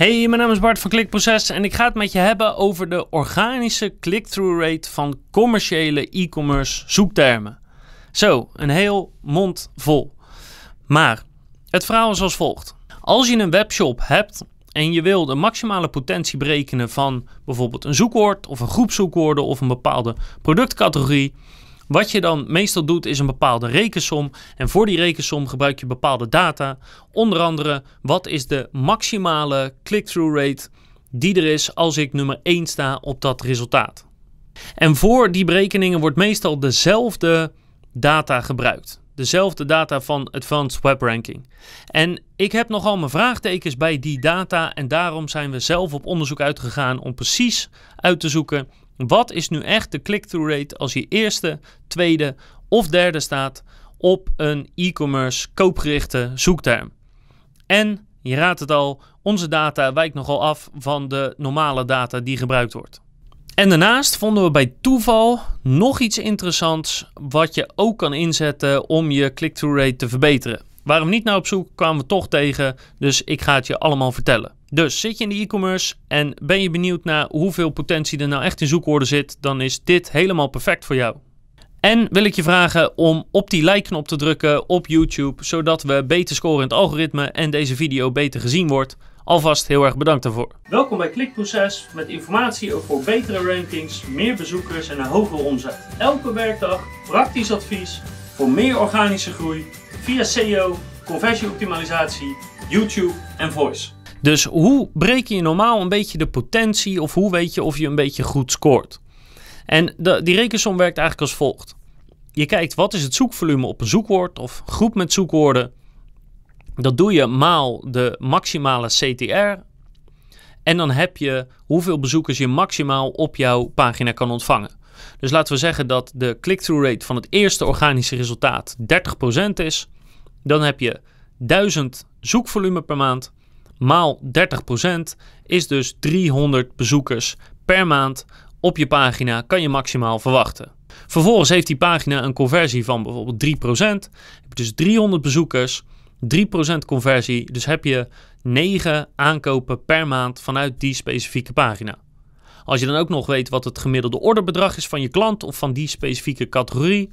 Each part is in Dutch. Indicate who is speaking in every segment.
Speaker 1: Hey, mijn naam is Bart van Klikproces en ik ga het met je hebben over de organische click-through rate van commerciële e-commerce zoektermen. Zo, een heel mond vol. Maar het verhaal is als volgt. Als je een webshop hebt en je wil de maximale potentie berekenen van bijvoorbeeld een zoekwoord of een groep zoekwoorden of een bepaalde productcategorie, wat je dan meestal doet is een bepaalde rekensom en voor die rekensom gebruik je bepaalde data. Onder andere wat is de maximale click-through rate die er is als ik nummer 1 sta op dat resultaat. En voor die berekeningen wordt meestal dezelfde data gebruikt. Dezelfde data van Advanced Web Ranking. En ik heb nogal mijn vraagtekens bij die data en daarom zijn we zelf op onderzoek uitgegaan om precies uit te zoeken wat is nu echt de click-through rate als je eerste, tweede of derde staat op een e-commerce koopgerichte zoekterm? En je raadt het al, onze data wijkt nogal af van de normale data die gebruikt wordt. En daarnaast vonden we bij toeval nog iets interessants wat je ook kan inzetten om je click-through rate te verbeteren. We niet naar op zoek, kwamen we toch tegen, dus ik ga het je allemaal vertellen. Dus zit je in de e-commerce en ben je benieuwd naar hoeveel potentie er nou echt in zoekwoorden zit, dan is dit helemaal perfect voor jou. En wil ik je vragen om op die like-knop te drukken op YouTube, zodat we beter scoren in het algoritme en deze video beter gezien wordt. Alvast heel erg bedankt daarvoor. Welkom bij Klikproces met informatie over betere rankings, meer bezoekers en een hogere omzet. Elke werkdag praktisch advies voor meer organische groei via SEO, conversieoptimalisatie, YouTube en voice. Dus hoe breek je normaal een beetje de potentie of hoe weet je of je een beetje goed scoort? En de, die rekensom werkt eigenlijk als volgt. Je kijkt wat is het zoekvolume op een zoekwoord of groep met zoekwoorden. Dat doe je maal de maximale CTR. En dan heb je hoeveel bezoekers je maximaal op jouw pagina kan ontvangen. Dus laten we zeggen dat de click-through rate van het eerste organische resultaat 30% is. Dan heb je 1000 zoekvolume per maand maal 30% is dus 300 bezoekers per maand op je pagina kan je maximaal verwachten. Vervolgens heeft die pagina een conversie van bijvoorbeeld 3%. Heb dus 300 bezoekers, 3% conversie. Dus heb je 9 aankopen per maand vanuit die specifieke pagina. Als je dan ook nog weet wat het gemiddelde orderbedrag is van je klant of van die specifieke categorie.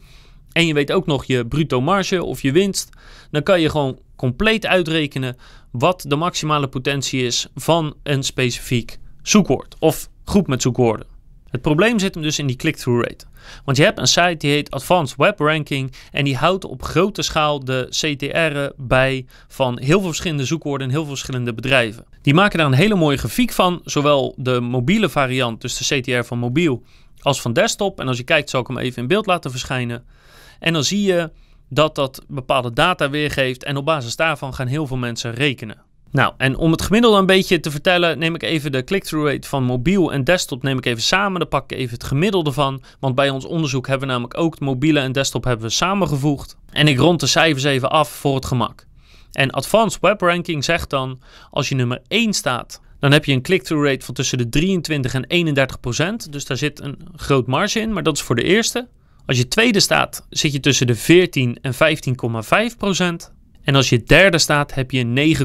Speaker 1: En je weet ook nog je bruto marge of je winst. Dan kan je gewoon compleet uitrekenen wat de maximale potentie is van een specifiek zoekwoord of groep met zoekwoorden. Het probleem zit hem dus in die click-through rate. Want je hebt een site die heet Advanced Web Ranking en die houdt op grote schaal de CTR bij van heel veel verschillende zoekwoorden en heel veel verschillende bedrijven. Die maken daar een hele mooie grafiek van, zowel de mobiele variant, dus de CTR van mobiel, als van desktop. En als je kijkt zal ik hem even in beeld laten verschijnen. En dan zie je dat dat bepaalde data weergeeft en op basis daarvan gaan heel veel mensen rekenen. Nou, en om het gemiddelde een beetje te vertellen, neem ik even de click-through rate van mobiel en desktop neem ik even samen. Dan pak ik even het gemiddelde van, want bij ons onderzoek hebben we namelijk ook mobiele en desktop hebben we samengevoegd. En ik rond de cijfers even af voor het gemak. En Advanced Web Ranking zegt dan, als je nummer 1 staat, dan heb je een click-through rate van tussen de 23 en 31 procent. Dus daar zit een groot marge in, maar dat is voor de eerste. Als je tweede staat, zit je tussen de 14 en 15,5 procent. En als je derde staat, heb je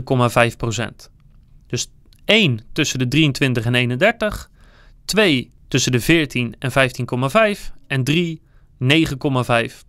Speaker 1: 9,5 procent. Dus 1 tussen de 23 en 31, 2 tussen de 14 en 15,5 en 3 9,5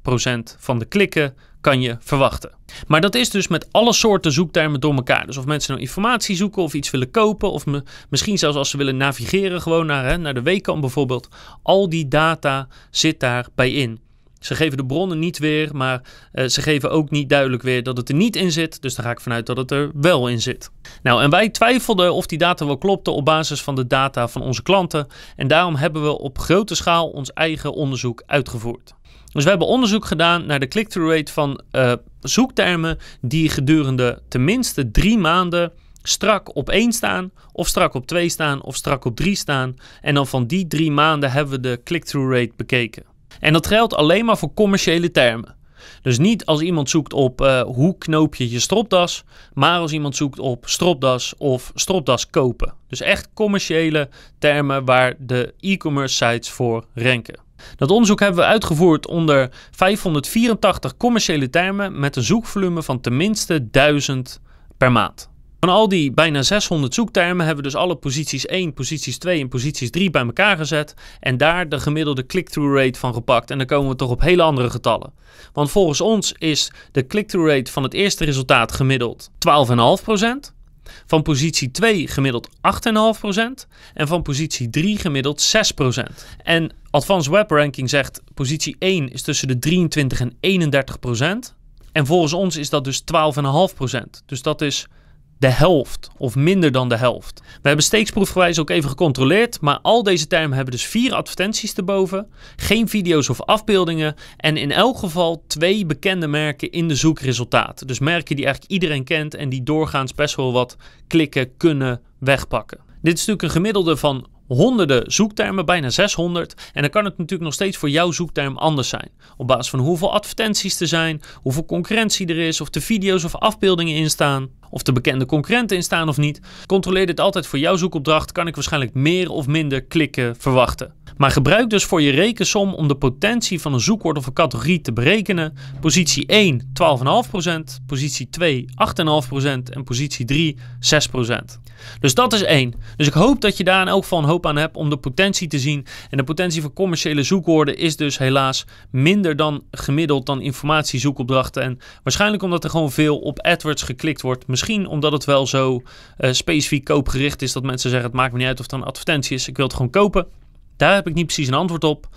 Speaker 1: procent van de klikken kan je verwachten. Maar dat is dus met alle soorten zoektermen door elkaar. Dus of mensen nou informatie zoeken of iets willen kopen, of misschien zelfs als ze willen navigeren, gewoon naar, hè, naar de weekkant bijvoorbeeld. Al die data zit daarbij in. Ze geven de bronnen niet weer, maar uh, ze geven ook niet duidelijk weer dat het er niet in zit. Dus daar ga ik vanuit dat het er wel in zit. Nou, en wij twijfelden of die data wel klopte op basis van de data van onze klanten. En daarom hebben we op grote schaal ons eigen onderzoek uitgevoerd. Dus we hebben onderzoek gedaan naar de click-through rate van uh, zoektermen die gedurende tenminste drie maanden strak op 1 staan, of strak op 2 staan, of strak op 3 staan. En dan van die drie maanden hebben we de click-through rate bekeken. En dat geldt alleen maar voor commerciële termen. Dus niet als iemand zoekt op uh, hoe knoop je je stropdas, maar als iemand zoekt op stropdas of stropdas kopen. Dus echt commerciële termen waar de e-commerce sites voor ranken. Dat onderzoek hebben we uitgevoerd onder 584 commerciële termen met een zoekvolume van tenminste 1000 per maand. Van al die bijna 600 zoektermen hebben we dus alle posities 1, posities 2 en posities 3 bij elkaar gezet. En daar de gemiddelde click-through rate van gepakt. En dan komen we toch op hele andere getallen. Want volgens ons is de click-through rate van het eerste resultaat gemiddeld 12,5%. Van positie 2 gemiddeld 8,5% en van positie 3 gemiddeld 6%. En Advanced Web Ranking zegt positie 1 is tussen de 23 en 31%. En volgens ons is dat dus 12,5%. Dus dat is de helft of minder dan de helft. We hebben steeksproefgewijs ook even gecontroleerd, maar al deze termen hebben dus vier advertenties erboven, geen video's of afbeeldingen en in elk geval twee bekende merken in de zoekresultaten. Dus merken die eigenlijk iedereen kent en die doorgaans best wel wat klikken kunnen wegpakken. Dit is natuurlijk een gemiddelde van honderden zoektermen, bijna 600. En dan kan het natuurlijk nog steeds voor jouw zoekterm anders zijn. Op basis van hoeveel advertenties er zijn, hoeveel concurrentie er is, of de video's of afbeeldingen in staan, of de bekende concurrenten in staan of niet. Controleer dit altijd voor jouw zoekopdracht, kan ik waarschijnlijk meer of minder klikken verwachten. Maar gebruik dus voor je rekensom om de potentie van een zoekwoord of een categorie te berekenen. Positie 1 12,5%, positie 2 8,5% en positie 3 6%. Dus dat is één. Dus ik hoop dat je daar in elk geval een hoop aan hebt om de potentie te zien. En de potentie van commerciële zoekwoorden is dus helaas minder dan gemiddeld dan informatiezoekopdrachten. En waarschijnlijk omdat er gewoon veel op AdWords geklikt wordt. Misschien omdat het wel zo uh, specifiek koopgericht is dat mensen zeggen: het maakt me niet uit of het een advertentie is, ik wil het gewoon kopen. Daar heb ik niet precies een antwoord op.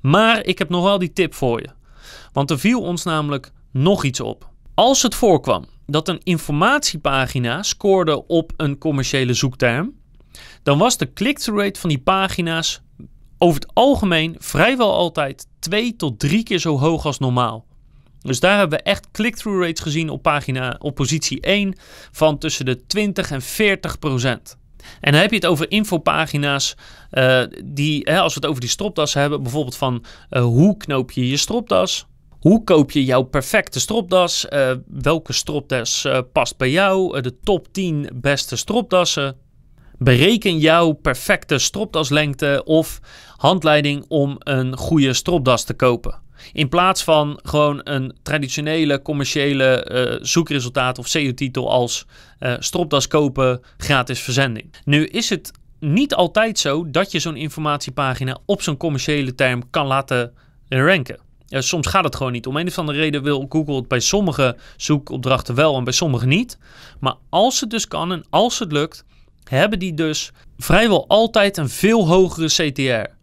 Speaker 1: Maar ik heb nog wel die tip voor je. Want er viel ons namelijk nog iets op. Als het voorkwam dat een informatiepagina scoorde op een commerciële zoekterm, dan was de click-through rate van die pagina's over het algemeen vrijwel altijd twee tot drie keer zo hoog als normaal. Dus daar hebben we echt click-through rates gezien op, pagina, op positie 1 van tussen de 20 en 40 procent. En dan heb je het over infopagina's uh, die, hè, als we het over die stropdassen hebben, bijvoorbeeld van uh, hoe knoop je je stropdas? Hoe koop je jouw perfecte stropdas? Uh, welke stropdas past bij jou? de top 10 beste stropdassen. Bereken jouw perfecte stropdaslengte of handleiding om een goede stropdas te kopen. In plaats van gewoon een traditionele commerciële uh, zoekresultaat of SEO-titel als uh, stropdas kopen, gratis verzending. Nu is het niet altijd zo dat je zo'n informatiepagina op zo'n commerciële term kan laten ranken. Ja, soms gaat het gewoon niet. Om een of andere reden wil Google het bij sommige zoekopdrachten wel en bij sommige niet. Maar als het dus kan en als het lukt, hebben die dus vrijwel altijd een veel hogere CTR.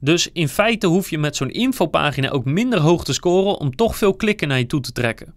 Speaker 1: Dus in feite hoef je met zo'n infopagina ook minder hoog te scoren om toch veel klikken naar je toe te trekken.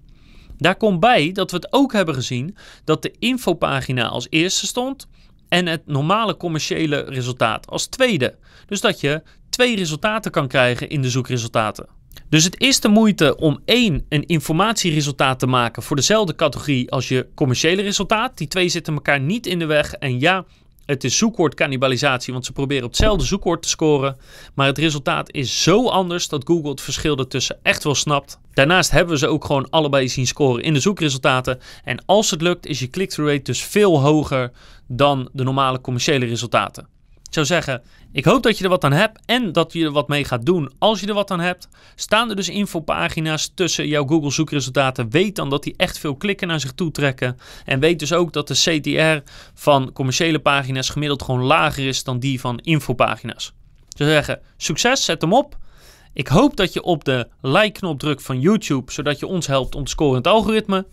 Speaker 1: Daar komt bij dat we het ook hebben gezien dat de infopagina als eerste stond en het normale commerciële resultaat als tweede. Dus dat je twee resultaten kan krijgen in de zoekresultaten. Dus het is de moeite om één een informatieresultaat te maken voor dezelfde categorie als je commerciële resultaat. Die twee zitten elkaar niet in de weg. En ja, het is zoekwoordcannibalisatie, want ze proberen op hetzelfde zoekwoord te scoren. Maar het resultaat is zo anders dat Google het verschil ertussen echt wel snapt. Daarnaast hebben we ze ook gewoon allebei zien scoren in de zoekresultaten. En als het lukt, is je click-through rate dus veel hoger dan de normale commerciële resultaten. Ik zou zeggen, ik hoop dat je er wat aan hebt en dat je er wat mee gaat doen als je er wat aan hebt. Staan er dus infopagina's tussen jouw Google zoekresultaten. Weet dan dat die echt veel klikken naar zich toe trekken. En weet dus ook dat de CTR van commerciële pagina's gemiddeld gewoon lager is dan die van infopagina's. Zou zeggen, succes, zet hem op. Ik hoop dat je op de like-knop drukt van YouTube, zodat je ons helpt om te scoren in het algoritme.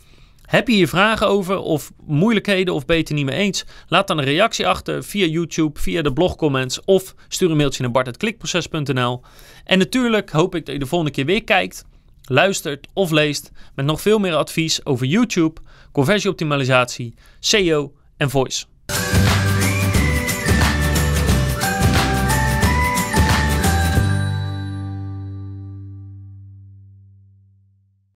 Speaker 1: Heb je hier vragen over of moeilijkheden of beter niet mee eens? Laat dan een reactie achter via YouTube, via de blogcomments of stuur een mailtje naar bart.klikproces.nl. En natuurlijk hoop ik dat je de volgende keer weer kijkt, luistert of leest met nog veel meer advies over YouTube, conversieoptimalisatie, SEO en voice.